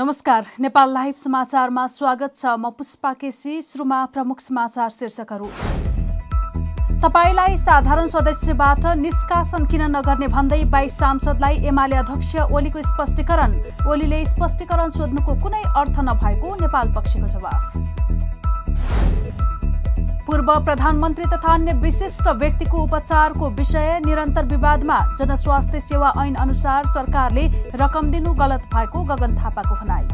नमस्कार नेपाल लाइभ समाचारमा स्वागत छ म पुष्पा केसी सुरुमा प्रमुख समाचार शीर्षकहरू। तपाईँलाई साधारण सदस्यबाट निष्कासन किन नगर्ने भन्दै बाइस सांसदलाई एमाले अध्यक्ष ओलीको स्पष्टीकरण। ओलीले स्पष्टीकरण सोध्नुको कुनै अर्थ नभएको नेपाल पक्षको जवाफ। पूर्व प्रधानमन्त्री तथा अन्य विशिष्ट व्यक्तिको उपचारको विषय निरन्तर विवादमा जनस्वास्थ्य सेवा ऐन अनुसार सरकारले रकम दिनु गलत भएको गगन थापाको भनाई।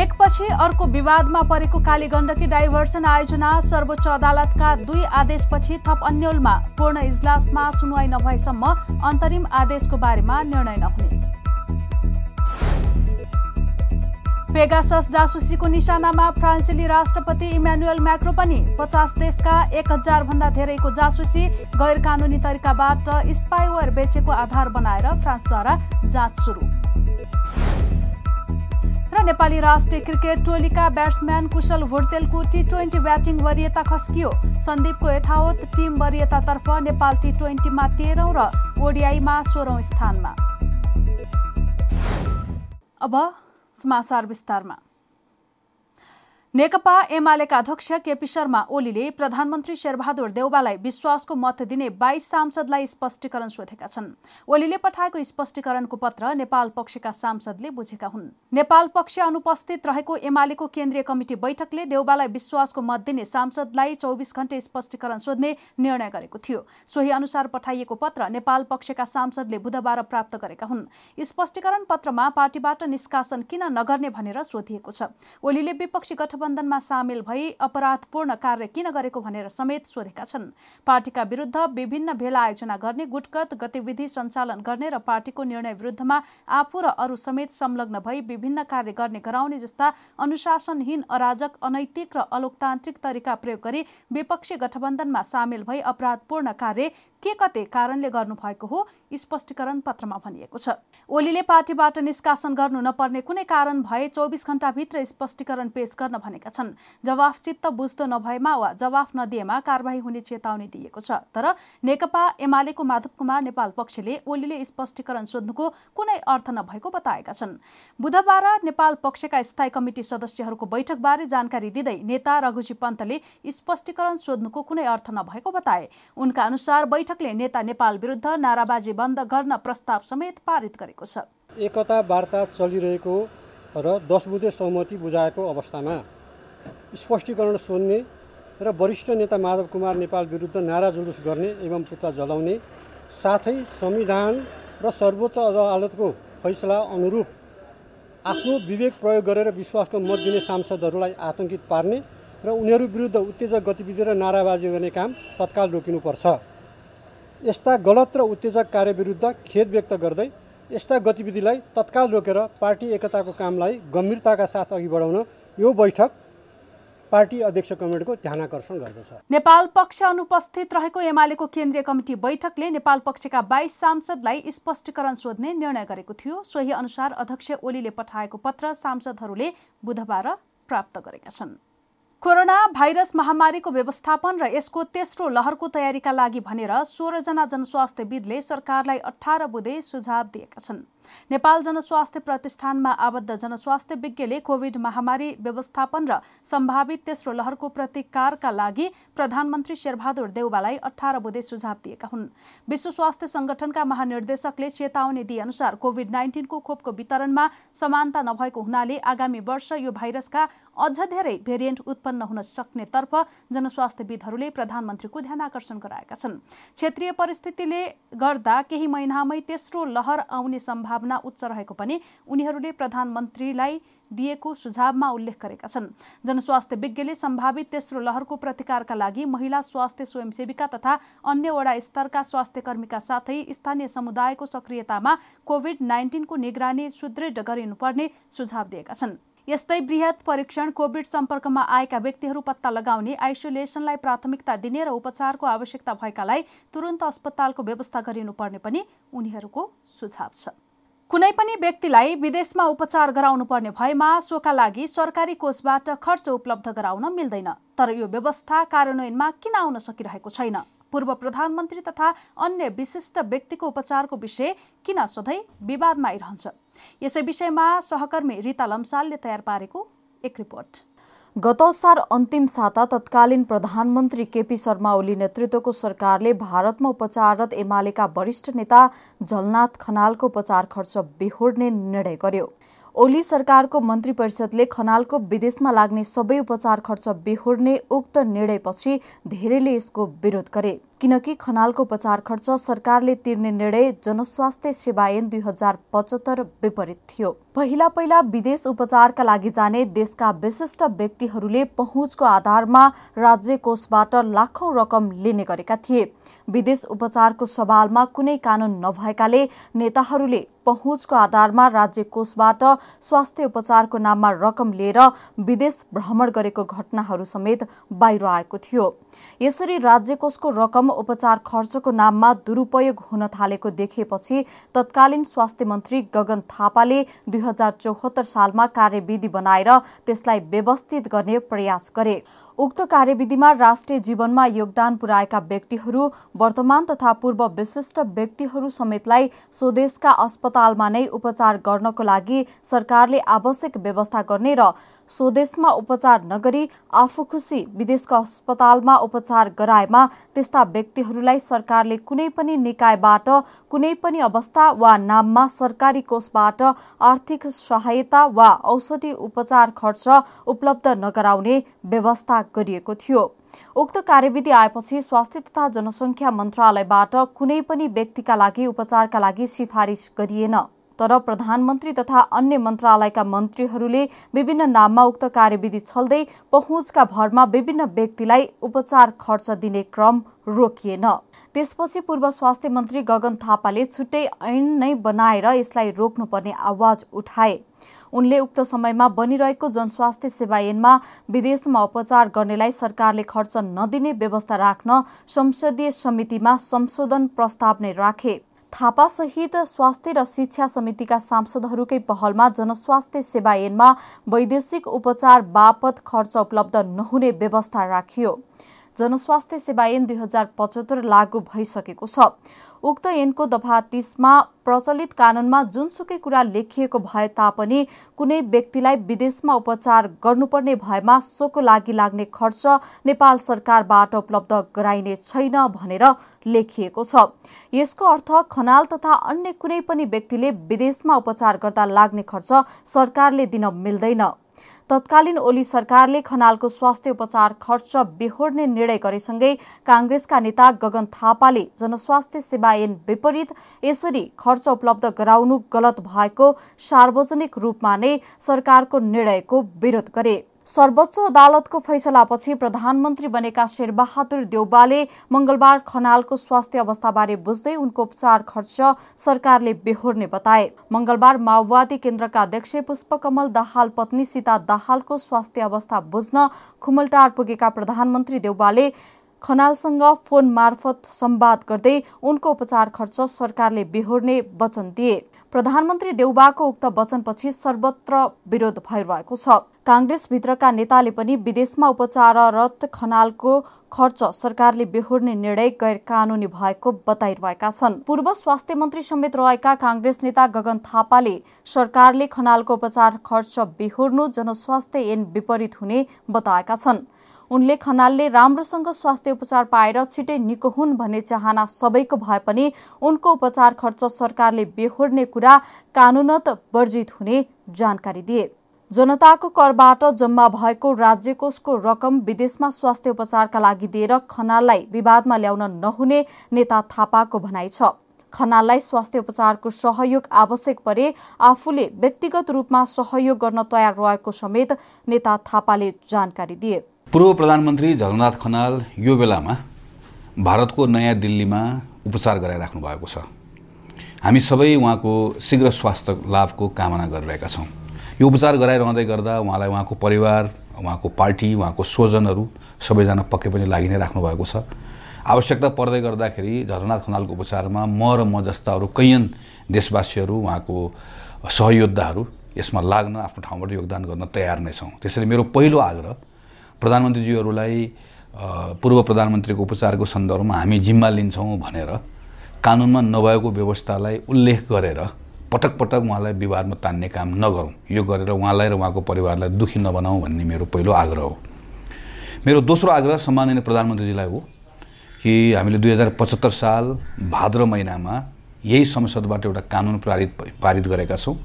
एकपछि अर्को विवादमा परेको कालीगण्डकी डाइभर्सन आयोजना सर्वोच्च अदालतका दुई आदेशपछि थप अन्यलमा पूर्ण इजलासमा सुनवाई नभएसम्म अन्तरिम आदेशको बारेमा निर्णय नहुने। पेगासस जासुसीको निशानामा फ्रान्सेली राष्ट्रपति इमानुएल म्याक्रो पनि पचास देशका एक हजार भन्दा धेरैको जासुसी गैर कानुनी तरिकाबाट स्पाइवर बेचेको आधार बनाएर फ्रान्सद्वारा जाँच सुरु। र नेपाली राष्ट्रिय क्रिकेट टोलीका ब्याट्सम्यान कुशल भोर्तेलको टी ट्वेन्टी ब्याटिङ वरियता खस्कियो। सन्दीपको यथावत टिम वरियतातर्फ नेपाल टी ट्वेन्टीमा तेह्रौँ र ओडिआईमा सोह्रौँ स्थानमा। अब समाचार विस्तारमा नेकपा एमालेका अध्यक्ष केपी शर्मा ओलीले प्रधानमन्त्री शेरबहादुर देउबालाई विश्वासको मत दिने बाइस सांसदलाई स्पष्टीकरण सोधेका छन्। ओलीले पठाएको स्पष्टीकरणको पत्र नेपाल पक्षका सांसदले बुझेका हुन्। नेपाल पक्ष अनुपस्थित रहेको एमालेको केन्द्रीय कमिटी बैठकले देउबालाई विश्वासको मत दिने सांसदलाई चौबिस घण्टे स्पष्टीकरण सोध्ने निर्णय गरेको थियो। सोही अनुसार पठाइएको पत्र नेपाल पक्षका सांसदले बुधबार प्राप्त गरेका हुन्। स्पष्टीकरण पत्रमा पार्टीबाट निष्कासन किन नगर्ने भनेर सोधिएको छ। ओलीले विपक्षी गठबन्धन गठबन्धनमा सामेल भई अपराधपूर्ण कार्य किन गरेको भनेर समेत सोधेका छन्। पार्टीका विरुद्ध विभिन्न भेला आयोजना गर्ने गुटगत गतिविधि सञ्चालन गर्ने र पार्टीको निर्णय विरुद्धमा आफू र अरू समेत संलग्न भई विभिन्न कार्य गर्ने गराउने जस्ता अनुशासनहीन अराजक अनैतिक र अलोकतान्त्रिक तरिका प्रयोग गरी विपक्षी गठबन्धनमा सामेल भई अपराधपूर्ण कार्य के कते कारणले गर्नुभएको हो स्पष्टीकरण पत्रमा भनिएको छ। ओलीले पार्टीबाट निष्कासन गर्नु नपर्ने कुनै कारण भए चौबिस घण्टाभित्र स्पष्टीकरण पेश गर्न भनेका छन्। जवाफ चित्त बुझ्दो नभएमा वा जवाफ नदिएमा कारवाही हुने चेतावनी दिएको छ। तर नेकपा एमालेको माधव कुमार नेपाल पक्षले ओलीले स्पष्टीकरण सोध्नुको कुनै अर्थ नभएको बताएका छन्। बुधबार नेपाल पक्षका स्थायी कमिटी सदस्यहरूको बैठकबारे जानकारी दिँदै नेता रघुजी पन्तले स्पष्टीकरण सोध्नुको कुनै अर्थ नभएको बताए। उनका अनुसार बैठकले नेता नेपाल विरुद्ध नाराबाजी बन्द गर्न प्रस्ताव समेत पारित गरेको छ। एकता वार्ता चलिरहेको र दस बुधे सहमति बुझाएको अवस्थामा स्पष्टीकरण सोध्ने र वरिष्ठ नेता माधव कुमार नेपाल विरुद्ध नारा जुलुस गर्ने एवं पुत्ला जलाउने साथै संविधान र सर्वोच्च अदालतको फैसला अनुरूप आफ्नो विवेक प्रयोग गरेर विश्वासको मत दिने सांसदहरूलाई आतङ्कित पार्ने र उनीहरू विरुद्ध उत्तेजक गतिविधि र नाराबाजी गर्ने काम तत्काल रोकिनुपर्छ। यस्ता गलत र उत्तेजक कार्य विरुद्ध खेद व्यक्त गर्दै यस्ता गतिविधिलाई तत्काल रोकेर पार्टी एकताको कामलाई गम्भीरताका साथ अघि बढाउन यो बैठक पार्टी अध्यक्ष कमिटीको ध्यान आकर्षण गर्दछ। नेपाल पक्ष अनुपस्थित रहेको एमालेको केन्द्रीय कमिटी बैठकले नेपाल पक्षका बाइस सांसदलाई स्पष्टीकरण सोध्ने निर्णय गरेको थियो। सोही अनुसार अध्यक्ष ओलीले पठाएको पत्र सांसदहरूले बुधबार प्राप्त गरेका छन्। कोरोना भाइरस महामारीको व्यवस्थापन र यसको तेस्रो लहरको तयारीका लागि भनेर सोह्रजना जनस्वास्थ्यविदले सरकारलाई अठार बुधे सुझाव दिएका छन्। नेपाल जनस्वास्थ्य प्रतिष्ठानमा आबद्ध जनस्वास्थ्य विज्ञले कोविड महामारी व्यवस्थापन र सम्भावित तेस्रो लहरको प्रतिकारका लागि प्रधानमन्त्री शेरबहादुर देउबालाई अठार बुधे सुझाव दिएका हुन्। विश्व स्वास्थ्य संगठनका महानिर्देशकले चेतावनी दिए अनुसार कोविड नाइन्टिनको खोपको वितरणमा समानता नभएको हुनाले आगामी वर्ष यो भाइरसका अझ धेरै भेरिएन्ट उत्पन्न हुन सक्नेतर्फ जनस्वास्थ्यविदहरूले प्रधानमन्त्रीको ध्यान आकर्षण गराएका छन्। क्षेत्रीय परिस्थितिले गर्दा केही महिनामै तेस्रो लहर आउने सम्भावना सम्भावना उच्च रहेको पनि उनीहरूले प्रधानमन्त्रीलाई दिएको सुझावमा उल्लेख गरेका छन्। जनस्वास्थ्य विज्ञले सम्भावित तेस्रो लहरको प्रतिकारका लागि महिला स्वास्थ्य स्वयंसेविका तथा अन्य वडा स्तरका स्वास्थ्य कर्मीका साथै स्थानीय समुदायको सक्रियतामा कोविड नाइन्टिनको निगरानी सुदृढ गरिनुपर्ने सुझाव दिएका छन्। यस्तै वृहत परीक्षण कोविड सम्पर्कमा आएका व्यक्तिहरू पत्ता लगाउने आइसोलेसनलाई प्राथमिकता दिने र उपचारको आवश्यकता भएकालाई तुरन्त अस्पतालको व्यवस्था गरिनुपर्ने पनि उनीहरूको सुझाव छ। कुनै पनि व्यक्तिलाई विदेशमा उपचार गराउनु पर्ने भएमा सोका लागि सरकारी कोषबाट खर्च उपलब्ध गराउन मिल्दैन। तर यो व्यवस्था कार्यान्वयनमा किन आउन सकिरहेको छैन? पूर्व प्रधानमन्त्री तथा अन्य विशिष्ट व्यक्तिको उपचारको विषय किन सधैँ विवादमा आइरहन्छ? यसै विषयमा सहकर्मी रिता लम्सालले तयार पारेको एक रिपोर्ट। गत सार अन्तिम साता तत्कालीन प्रधानमन्त्री केपी शर्मा ओली नेतृत्वको सरकारले भारतमा उपचाररत एमालेका वरिष्ठ नेता झलनाथ खनालको उपचार खर्च बेहोर्ने निर्णय गर्यो। ओली सरकारको मन्त्री परिषदले खनालको विदेशमा लाग्ने सबै उपचार खर्च बेहोर्ने उक्त निर्णयपछि धेरैले यसको विरोध गरे। किनकि खनालको उपचार खर्च सरकारले तिर्ने निर्णय जनस्वास्थ्य सेवा ऐन दुई हजार पचहत्तर विपरीत थियो। पहिला पहिला विदेश उपचारका लागि जाने देशका विशिष्ट व्यक्तिहरूले पहुँचको आधारमा राज्य कोषबाट लाखौं रकम लिने गरेका थिए। विदेश उपचारको सवालमा कुनै कानून नभएकाले नेताहरूले पहुँचको आधारमा राज्य कोषबाट स्वास्थ्य उपचारको नाममा रकम लिएर विदेश भ्रमण गरेको घटनाहरू समेत बाहिर आएको थियो। यसरी राज्य कोषको रकम उपचार खर्चको नाममा दुरूपयोग हुन थालेको देखेपछि तत्कालीन स्वास्थ्य मन्त्री गगन थापाले दुई हजार चौहत्तर सालमा कार्यविधि बनाएर त्यसलाई व्यवस्थित गर्ने प्रयास गरे। उक्त कार्यविधिमा राष्ट्रिय जीवनमा योगदान पुर्याएका व्यक्तिहरू वर्तमान तथा पूर्व विशिष्ट व्यक्तिहरू समेतलाई स्वदेशका अस्पतालमा नै उपचार गर्नको लागि सरकारले आवश्यक व्यवस्था गर्ने र स्वदेशमा उपचार नगरी आफू खुसी विदेशको अस्पतालमा उपचार गराएमा त्यस्ता व्यक्तिहरूलाई सरकारले कुनै पनि निकायबाट कुनै पनि अवस्था वा नाममा सरकारी कोषबाट आर्थिक सहायता वा औषधि उपचार खर्च उपलब्ध नगराउने व्यवस्था गरिएको थियो। उक्त कार्यविधि आएपछि स्वास्थ्य तथा जनसङ्ख्या मन्त्रालयबाट कुनै पनि व्यक्तिका लागि उपचारका लागि सिफारिस गरिएन। तर प्रधानमन्त्री तथा अन्य मन्त्रालयका मन्त्रीहरूले विभिन्न नाममा उक्त कार्यविधि छल्दै पहुँचका भरमा विभिन्न व्यक्तिलाई उपचार खर्च दिने क्रम रोकिएन। त्यसपछि पूर्व स्वास्थ्य मन्त्री गगन थापाले छुट्टै ऐन नै बनाएर यसलाई रोक्नुपर्ने आवाज उठाए। उनले उक्त समयमा बनिरहेको जनस्वास्थ्य सेवा ऐनमा विदेशमा उपचार गर्नेलाई सरकारले खर्च नदिने व्यवस्था राख्न संसदीय समितिमा संशोधन प्रस्ताव नै राखे। थापासहित स्वास्थ्य र शिक्षा समितिका सांसदहरूकै पहलमा जनस्वास्थ्य सेवा ऐनमा वैदेशिक उपचार बापत खर्च उपलब्ध नहुने व्यवस्था राखियो। जनस्वास्थ्य सेवा ऐन दुई हजार पचहत्तर लागू भइसकेको छ। उक्त ऐनको दफा तीसमा प्रचलित कानूनमा जुनसुकै कुरा लेखिएको भए तापनि कुनै व्यक्तिलाई विदेशमा उपचार गर्नुपर्ने भएमा सोको लागि लाग्ने खर्च नेपाल सरकारबाट उपलब्ध गराइने छैन भनेर लेखिएको छ। यसको अर्थ खनाल तथा अन्य कुनै पनि व्यक्तिले विदेशमा उपचार गर्दा लाग्ने खर्च सरकारले दिन मिल्दैन। तत्कालीन ओली सरकारले खनालको स्वास्थ्य उपचार खर्च बेहोर्ने निर्णय गरेसँगै काङ्ग्रेसका नेता गगन थापाले जनस्वास्थ्य सेवा ऐन विपरीत यसरी खर्च उपलब्ध गराउनु गलत भएको सार्वजनिक रूपमा नै सरकारको निर्णयको विरोध गरे। सर्वोच्च अदालतको फैसलापछि प्रधानमन्त्री बनेका शेरबहादुर देउबाले मंगलबार खनालको स्वास्थ्य अवस्थाबारे बुझ्दै उनको उपचार खर्च सरकारले बेहोर्ने बताए। मंगलबार माओवादी केन्द्रका अध्यक्ष पुष्पकमल दाहाल पत्नी सीता दाहालको स्वास्थ्य अवस्था बुझ्न खुमलटार पुगेका प्रधानमन्त्री देउबाले खनालसँग फोन मार्फत संवाद गर्दै उनको उपचार खर्च सरकारले बेहोर्ने वचन दिए। प्रधानमन्त्री देउबाको उक्त वचनपछि सर्वत्र विरोध भइरहेको छ। काङ्ग्रेसभित्रका नेताले पनि विदेशमा उपचाररत खनालको खर्च सरकारले बेहोर्ने निर्णय गैर कानूनी भएको बताइरहेका छन्। पूर्व स्वास्थ्य मन्त्री समेत रहेका काङ्ग्रेस नेता गगन थापाले सरकारले खनालको उपचार खर्च बेहोर्नु जनस्वास्थ्य ऐन विपरीत हुने बताएका छन्। उनले खनालले राम्रोसँग स्वास्थ्य उपचार पाएर छिटै निको हुन् भन्ने चाहना सबैको भए पनि उनको उपचार खर्च सरकारले बेहोर्ने कुरा कानूनत वर्जित हुने जानकारी दिए। जनताको करबाट जम्मा भएको राज्य कोषको रकम विदेशमा स्वास्थ्य उपचारका लागि दिएर खनाललाई विवादमा ल्याउन नहुने नेता थापाको भनाइ छ। खनाललाई स्वास्थ्य उपचारको सहयोग आवश्यक परे आफूले व्यक्तिगत रूपमा सहयोग गर्न तयार रहेको समेत नेता थापाले जानकारी दिए। पूर्व प्रधानमन्त्री झलनाथ खनाल यो बेलामा भारतको नयाँ दिल्लीमा उपचार गराइराख्नु भएको छ। हामी सबै उहाँको शीघ्र स्वास्थ्य लाभको कामना गरिरहेका छौँ। यो उपचार गराइरहँदै गर्दा उहाँलाई उहाँको परिवार उहाँको पार्टी उहाँको स्वजनहरू सबैजना पक्कै पनि लागि नै राख्नु भएको छ। आवश्यकता पर्दै गर्दाखेरि झलनाथ खनालको उपचारमा म र म जस्ता अरू कैयन देशवासीहरू उहाँको सहयोद्धाहरू यसमा लाग्न आफ्नो ठाउँबाट योगदान गर्न तयार नै छौँ। त्यसैले मेरो पहिलो आग्रह प्रधानमन्त्रीज्यूहरूलाई पूर्व प्रधानमन्त्रीको उपचारको सन्दर्भमा हामी जिम्मा लिन्छौँ भनेर कानुनमा नभएको व्यवस्थालाई उल्लेख गरेर पटक पटक उहाँलाई विवादमा तान्ने काम नगरौँ। यो गरेर उहाँलाई र उहाँको परिवारलाई दुखी नबनाऊ भन्ने मेरो पहिलो आग्रह हो। मेरो दोस्रो आग्रह सम्माननीय प्रधानमन्त्रीजीलाई हो कि हामीले दुई हजार पचहत्तर साल भाद्र महिनामा यही संसदबाट एउटा कानुन पारित पारित गरेका छौँ।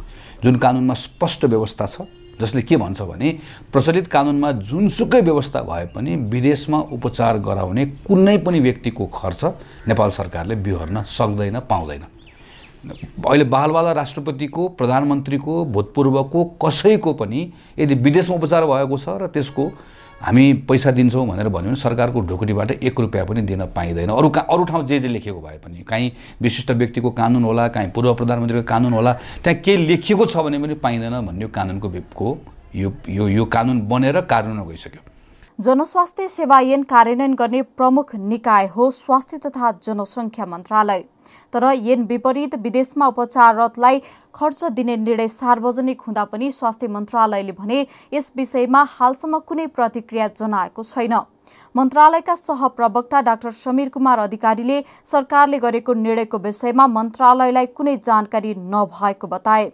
जुन कानुनमा स्पष्ट व्यवस्था छ जसले के भन्छ भने प्रचलित कानुनमा जुनसुकै व्यवस्था भए पनि विदेशमा उपचार गराउने कुनै पनि व्यक्तिको खर्च नेपाल सरकारले बिहोर्न सक्दैन पाउँदैन। अहिले बालबाला राष्ट्रपतिको प्रधानमन्त्रीको भूतपूर्वको कसैको पनि यदि विदेशमा उपचार भएको छ र त्यसको हामी पैसा दिन्छौँ भनेर भन्यो भने सरकारको ढुकुटीबाट एक रुपियाँ पनि दिन पाइँदैन। अरू कहाँ अरू ठाउँ जे जे लेखेको भए पनि काहीँ विशिष्ट व्यक्तिको कानुन होला काहीँ पूर्व प्रधानमन्त्रीको कानुन होला त्यहाँ के लेखिएको छ भने पनि पाइँदैन भन्ने कानुनको यो यो यो कानुन बनेर कार्यान्वयन गइसक्यो। जनस्वास्थ्य सेवा ऐन कार्यान्वयन गर्ने प्रमुख निकाय हो स्वास्थ्य तथा जनसङ्ख्या मन्त्रालय। तर यन विपरीत विदेशमा उपचाररतलाई खर्च दिने निर्णय सार्वजनिक हुँदा पनि स्वास्थ्य मन्त्रालयले भने यस विषयमा हालसम्म कुनै प्रतिक्रिया जनाएको छैन। मन्त्रालयका सहप्रवक्ता डाक्टर समीर कुमार अधिकारीले सरकारले गरेको निर्णयको विषयमा मन्त्रालयलाई कुनै जानकारी नभएको बताए।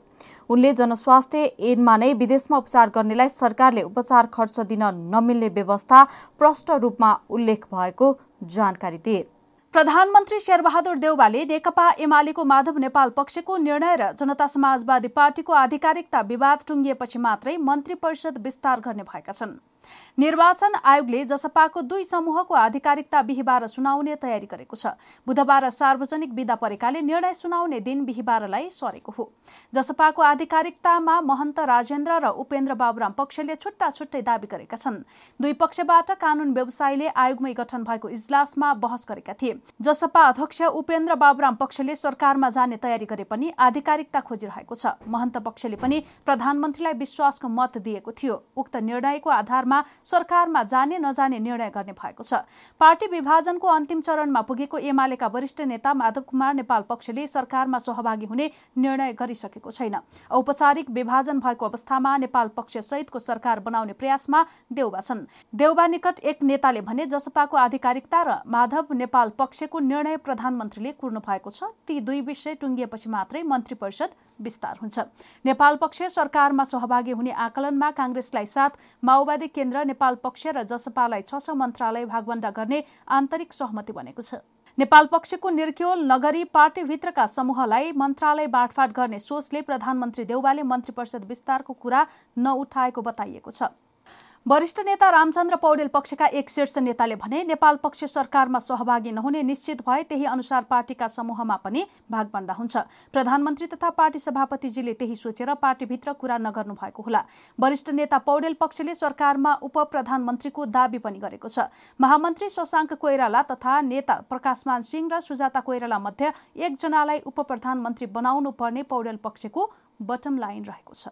उनले जनस्वास्थ्य ऐनमा नै विदेशमा उपचार गर्नेलाई सरकारले उपचार खर्च दिन नमिल्ने व्यवस्था प्रष्ट रूपमा उल्लेख भएको जानकारी दिए। प्रधानमन्त्री शेरबहादुर देउवाले नेकपा एमालेको माधव नेपाल पक्षको निर्णय र जनता समाजवादी पार्टीको आधिकारिकता विवाद टुङ्गिएपछि मात्रै मन्त्री परिषद विस्तार गर्ने भएका छन्। निर्वाचन आयोगले जसपाको दुई समूहको आधिकारिकता बिहिबार सुनाउने तयारी गरेको छ। बुधबार सार्वजनिक विदा परेकाले निर्णय सुनाउने दिन बिहिबारलाई सरेको हो। जसपाको आधिकारिकतामा महन्त राजेन्द्र र उपेन्द्र बाबुराम पक्षले छुट्टा छुट्टै दावी गरेका छन्। दुई पक्षबाट कानून व्यवसायीले आयोगमै गठन भएको इजलासमा बहस गरेका थिए। जसपा अध्यक्ष उपेन्द्र बाबुराम पक्षले सरकारमा जाने तयारी गरे पनि आधिकारिकता खोजिरहेको छ। महन्त पक्षले पनि प्रधानमन्त्रीलाई विश्वासको मत दिएको थियो। उक्त निर्णयको आधारमा सरकारमा जाने नजाने निर्णय गर्ने भएको छ। पार्टी विभाजनको अन्तिम चरणमा पुगेको एमालेका वरिष्ठ नेता माधव कुमार नेपाल पक्षले सरकारमा सहभागी हुने निर्णय गरिसकेको छैन। औपचारिक विभाजन भएको अवस्थामा नेपाल पक्ष सहितको सरकार बनाउने प्रयासमा देउबा छन्। देउबा निकट एक नेताले भने जसपाको आधिकारिकता र माधव नेपाल पक्षको निर्णय प्रधानमन्त्रीले कुर्नु भएको छ। ती दुई विषय टुङ्गिएपछि मात्रै मन्त्री परिषद विस्तार हुन्छ। नेपाल पक्ष सरकारमा सहभागी हुने आकलनमा काङ्ग्रेसलाई साथ माओवादी केन्द्र नेपाल पक्ष र जसपालाई छ छ मन्त्रालय भागवण्डा गर्ने आन्तरिक सहमति बनेको छ। नेपाल पक्षको निर्क्योल नगरी पार्टीभित्रका समूहलाई मन्त्रालय बाँडफाँड गर्ने सोचले प्रधानमन्त्री देउवाले मन्त्री परिषद विस्तारको कुरा नउठाएको बताइएको छ। वरिष्ठ नेता रामचन्द्र पौडेल पक्षका एक शीर्ष नेताले भने नेपाल पक्ष सरकारमा सहभागी नहुने निश्चित भए त्यही अनुसार पार्टीका समूहमा पनि भागभण्डा हुन्छ। प्रधानमन्त्री तथा पार्टी सभापतिजीले त्यही सोचेर पार्टीभित्र कुरा नगर्नु भएको होला। वरिष्ठ नेता पौडेल पक्षले सरकारमा उप प्रधानमन्त्रीको दावी पनि गरेको छ। महामन्त्री शशाङ्क कोइराला तथा नेता प्रकाशमान सिंह र सुजाता कोइराला मध्ये एकजनालाई उप प्रधानमन्त्री बनाउनु पर्ने पौडेल पक्षको बटम लाइन रहेको छ।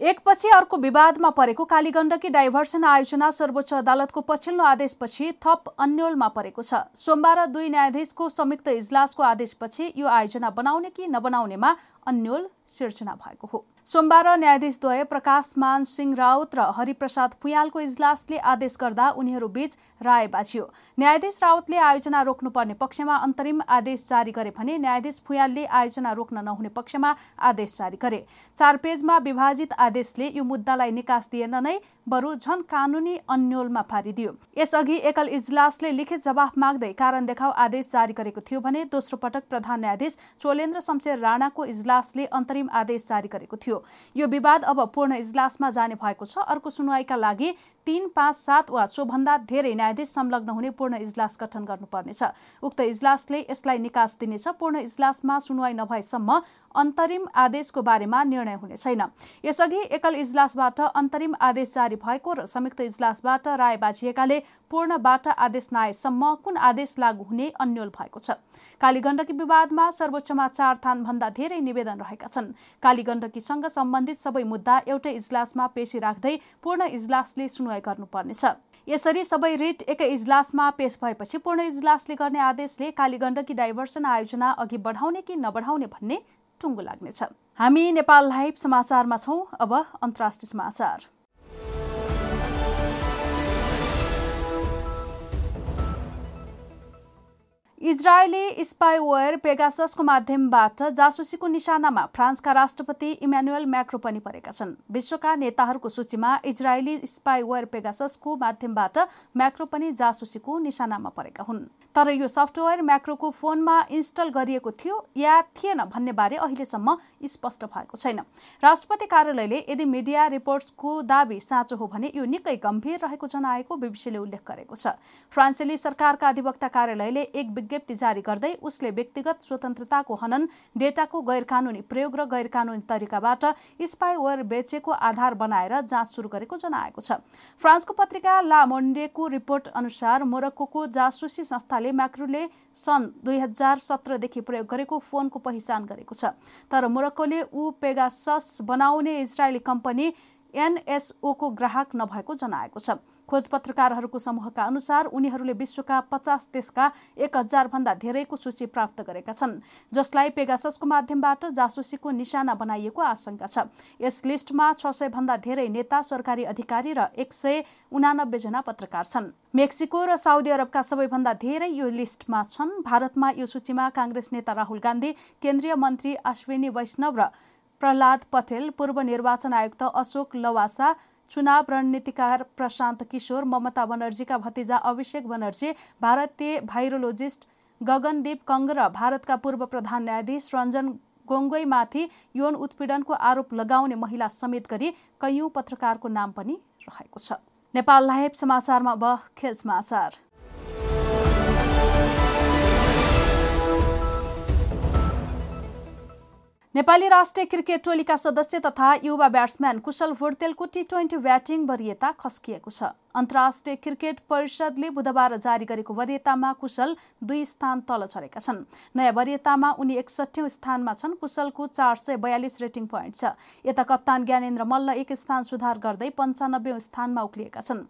एकपछि अर्को विवादमा परेको कालीगण्डकी डाइभर्सन आयोजना सर्वोच्च अदालतको पछिल्लो आदेशपछि थप अन्यलमा परेको छ। सोमबार दुई न्यायाधीशको संयुक्त इजलासको आदेशपछि यो आयोजना बनाउने कि नबनाउनेमा अन्यल सिर्जना भएको हो। सोमबार न्यायाधीशद्वय प्रकाशमान सिंह राउत र हरिप्रसाद फुयालको इजलासले आदेश गर्दा उनीहरू बीच राय बाजियो न्यायाधीश राउतले आयोजना रोक्नुपर्ने पक्षमा अन्तरिम आदेश जारी गरे भने न्यायाधीश फुयालले आयोजना रोक्न नहुने पक्षमा आदेश जारी गरे। चार पेजमा विभाजित आदेशले यो मुद्दालाई निकास दिएन नै बरु झन कानुनी अन्यलमा पारिदियो यसअघि एकल इजलासले लिखित जवाफ माग्दै कारण देखाउ आदेश जारी गरेको थियो भने दोस्रो पटक प्रधान न्यायाधीश चोलेन्द्र शमशेर राणाको इजलासले अन्तरिम आदेश जारी गरेको थियो। यो विवाद अब पूर्ण इजलासमा जाने भएको छ। अर्को सुनवाईका लागि तीन पाँच सात वा सोभन्दा धेरै न्यायाधीश संलग्न हुने पूर्ण इजलास गठन गर्नुपर्नेछ। उक्त इजलासले यसलाई निकास दिनेछ। पूर्ण इजलासमा सुनवाई नभएसम्म अन्तरिम आदेशको बारेमा निर्णय हुने छैन। यसअघि एकल इजलासबाट अन्तरिम आदेश जारी भएको र संयुक्त इजलासबाट राय बाजिएकाले पूर्णबाट आदेश नआएसम्म कुन आदेश लागू हुने अन्यल भएको छ? कालीगण्डकी विवादमा सर्वोच्चमा चार थानभन्दा धेरै निवेदन रहेका छन्। कालीगण्डकीसँग सम्बन्धित सबै मुद्दा एउटै इजलासमा पेशी राख्दै पूर्ण इजलासले सुनवाई गर्नुपर्नेछ। यसरी सबै रिट एकै इजलासमा पेश भएपछि पूर्ण इजलासले गर्ने आदेशले कालीगण्डकी डाइभर्सन आयोजना अघि बढाउने कि नबढाउने भन्ने टुङ्गो लाग्नेछ। हामी नेपाल लाइभ समाचारमा छौँ। अब अन्तर्राष्ट्रिय समाचार। इजरायली स्पाइवेयर पेगाससको माध्यमबाट जासुसीको निशानामा फ्रान्सका राष्ट्रपति इमानुएल म्याक्रो पनि परेका छन्। विश्वका नेताहरूको सूचीमा इजरायली स्पाइवेयर पेगाससको माध्यमबाट म्याक्रो पनि जासुसीको निशानामा परेका हुन्। तर यो सफ्टवेयर म्याक्रोको फोनमा इन्स्टल गरिएको थियो या थिएन भन्ने बारे अहिलेसम्म स्पष्ट भएको छैन। राष्ट्रपति कार्यालयले यदि मिडिया रिपोर्ट्सको दावी साँचो हो भने यो निकै गम्भीर रहेको जनाएको बिबिसीले उल्लेख गरेको छ। फ्रान्सेली सरकारका अधिवक्ता कार्यालयले एक जारी गर्दै उसले व्यक्तिगत स्वतन्त्रताको हनन डेटाको गैरकानुनी प्रयोग र गैरकानुनी तरिकाबाट स्पाइवेयर बेचेको आधार बनाएर जाँच सुरु गरेको जनाएको छ। फ्रान्सको पत्रिका ला मोन्डेको रिपोर्ट अनुसार मोरक्को जासुसी संस्थाले म्याक्रुले सन् दुई हजार सत्रदेखि प्रयोग गरेको फोनको पहिचान गरेको छ। तर मोरक्कोले ऊ पेगासस बनाउने इजरायली कम्पनी एनएसओको ग्राहक नभएको जनाएको छ। खोज पत्रकारहरूको समूहका अनुसार उनीहरूले विश्वका पचास देशका एक हजारभन्दा धेरैको सूची प्राप्त गरेका छन् जसलाई पेगाससको माध्यमबाट जासुसीको निशाना बनाइएको आशंका छ। यस लिस्टमा छ सय भन्दा धेरै नेता सरकारी अधिकारी र एक सय उनानब्बेजना पत्रकार छन्। मेक्सिको र साउदी अरबका सबैभन्दा धेरै यो लिस्टमा छन्। भारतमा यो सूचीमा काङ्ग्रेस नेता राहुल गान्धी केन्द्रीय मन्त्री अश्विनी वैष्णव र प्रहलाद पटेल पूर्व निर्वाचन आयुक्त अशोक लवासा चुनाव रणनीतिकार प्रशान्त किशोर ममता बनर्जीका भतिजा अभिषेक बनर्जी भारतीय भाइरोलोजिस्ट गगनदीप कङ्ग र भारतका पूर्व प्रधान न्यायाधीश रञ्जन गोङ्गोईमाथि यौन उत्पीडनको आरोप लगाउने महिला समेत गरी कैयौं पत्रकारको नाम पनि रहेको छ। नेपाल लाइभ समाचारमा अब खेल समाचार। नेपाली राष्ट्रिय क्रिकेट टोलीका सदस्य तथा युवा ब्याट्सम्यान कुशल भोर्तेलको टी ट्वेन्टी ब्याटिङ वरियता खस्किएको छ। अन्तर्राष्ट्रिय क्रिकेट परिषदले बुधबार जारी गरेको वरियतामा कुशल दुई स्थान तल झरेका छन्। नयाँ वरियतामा उनी एकसठी स्थानमा छन्। कुशलको चार सय बयालिस रेटिङ पोइन्ट छ। यता कप्तान ज्ञानेन्द्र मल्ल एक स्थान सुधार गर्दै पन्चानब्बे स्थानमा उक्लिएका छन्।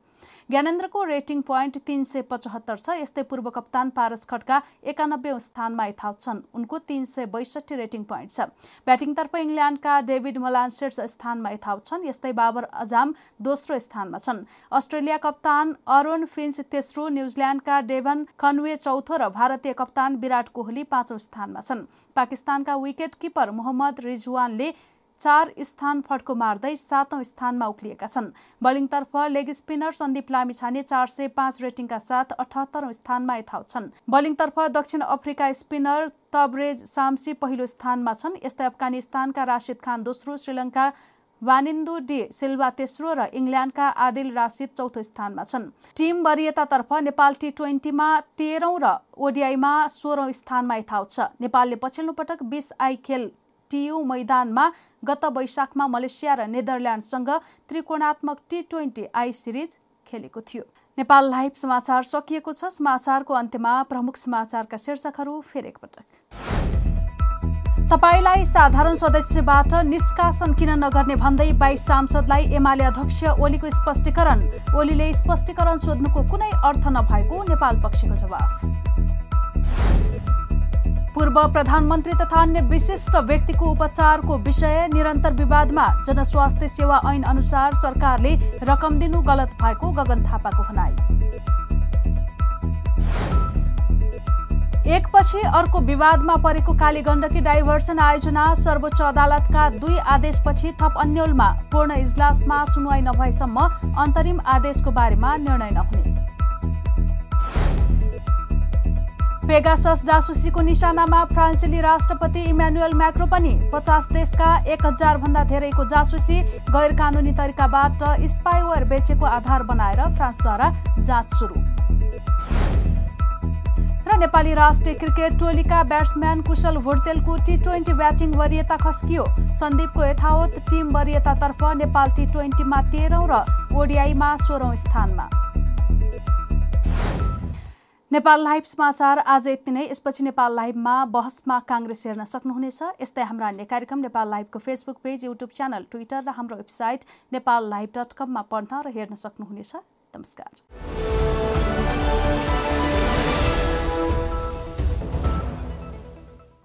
ज्ञानेन्द्रको रेटिङ पोइन्ट तिन सय पचहत्तर छ। यस्तै पूर्व कप्तान पारस खड्का एकानब्बे स्थानमा यथावत छन्। उनको तिन सय बैसठी रेटिङ पोइन्ट छ। ब्याटिङतर्फ इङ्ल्यान्डका डेभिड मलान शीर्ष स्थानमा यथावत छन्। यस्तै बाबर अजाम दोस्रो स्थानमा छन्। अस्ट्रेलिया कप्तान अरुण फिन्च तेस्रो न्युजिल्यान्डका डेभन खनवे चौथो र भारतीय कप्तान विराट कोहली पाँचौं स्थानमा छन्। पाकिस्तानका विकेट किपर मोहम्मद रिजवानले चार स्थान फड्को मार्दै सातौं स्थानमा उक्लिएका छन्। बलिङतर्फ लेग स्पिनर सन्दीप लामिछाने चार सय पाँच रेटिङका साथ अठहत्तरौं स्थानमा यथावत छन्। बलिङतर्फ दक्षिण अफ्रिका स्पिनर तबरेज सामसी पहिलो स्थानमा छन्। यस्तै अफगानिस्तानका राशिद खान दोस्रो श्रीलङ्का वानिन्दु डी सिल्वा तेस्रो र इङ्ल्यान्डका आदिल राशिद चौथो स्थानमा छन्। टिम वरियतातर्फ नेपाल टी ट्वेन्टीमा तेह्रौं र ओडिआईमा सोह्रौं स्थानमा यथावत छ। नेपालले पछिल्लो पटक बिस आई खेल टियु मैदानमा गत वैशाखमा मलेसिया र नेदरल्यान्डसँग त्रिकोणात्मक टी ट्वेन्टी आई सिरिज खेलेको थियो। नेपाल लाइभ समाचार सकिएको छ। समाचारको अन्त्यमा प्रमुख समाचारका शीर्षकहरू फेरि एकपटक तपाईँलाई साधारण सदस्यबाट निष्कासन किन नगर्ने भन्दै बाइस सांसदलाई एमाले अध्यक्ष ओलीको स्पष्टीकरण। ओलीले स्पष्टीकरण सोध्नुको कुनै अर्थ नभएको नेपाल पक्षको जवाफ। पूर्व प्रधानमन्त्री तथा अन्य विशिष्ट व्यक्तिको उपचारको विषय निरन्तर विवादमा जनस्वास्थ्य सेवा ऐन अनुसार सरकारले रकम दिनु गलत भएको गगन थापाको भनाई। एकपछि अर्को विवादमा परेको कालीगण्डकी डाइभर्सन आयोजना सर्वोच्च अदालतका दुई आदेशपछि थप अन्यलमा पूर्ण इजलासमा सुनवाई नभएसम्म अन्तरिम आदेशको बारेमा निर्णय नहुने। पेगासस जासुसीको निशानामा फ्रान्सेली राष्ट्रपति इमानुएल म्याक्रो पनि पचास देशका एक हजार भन्दा धेरैको जासुसी गैर कानुनी तरिकाबाट स्पाइवेयर बेचेको आधार बनाएर फ्रान्सद्वारा जाँच सुरु। र नेपाली राष्ट्रिय क्रिकेट टोलीका ब्याट्सम्यान कुशल भोर्तेलको टी ट्वेन्टी ब्याटिङ वरियता खस्कियो। सन्दीपको यथावत टिम वरियतातर्फ नेपाल टी ट्वेन्टीमा तेह्रौं र ओडिआईमा सोह्रौं स्थानमा। नेपाल लाइभ समाचार आज यति नै। यसपछि नेपाल लाइभमा बहसमा काङ्ग्रेस हेर्न सक्नुहुनेछ। यस्तै हाम्रा अन्य कार्यक्रम Nepal लाइभको Facebook page YouTube channel Twitter र हाम्रो वेबसाइट नेपाल लाइभ डट कममा पढ्न र हेर्न सक्नुहुनेछ। नमस्कार।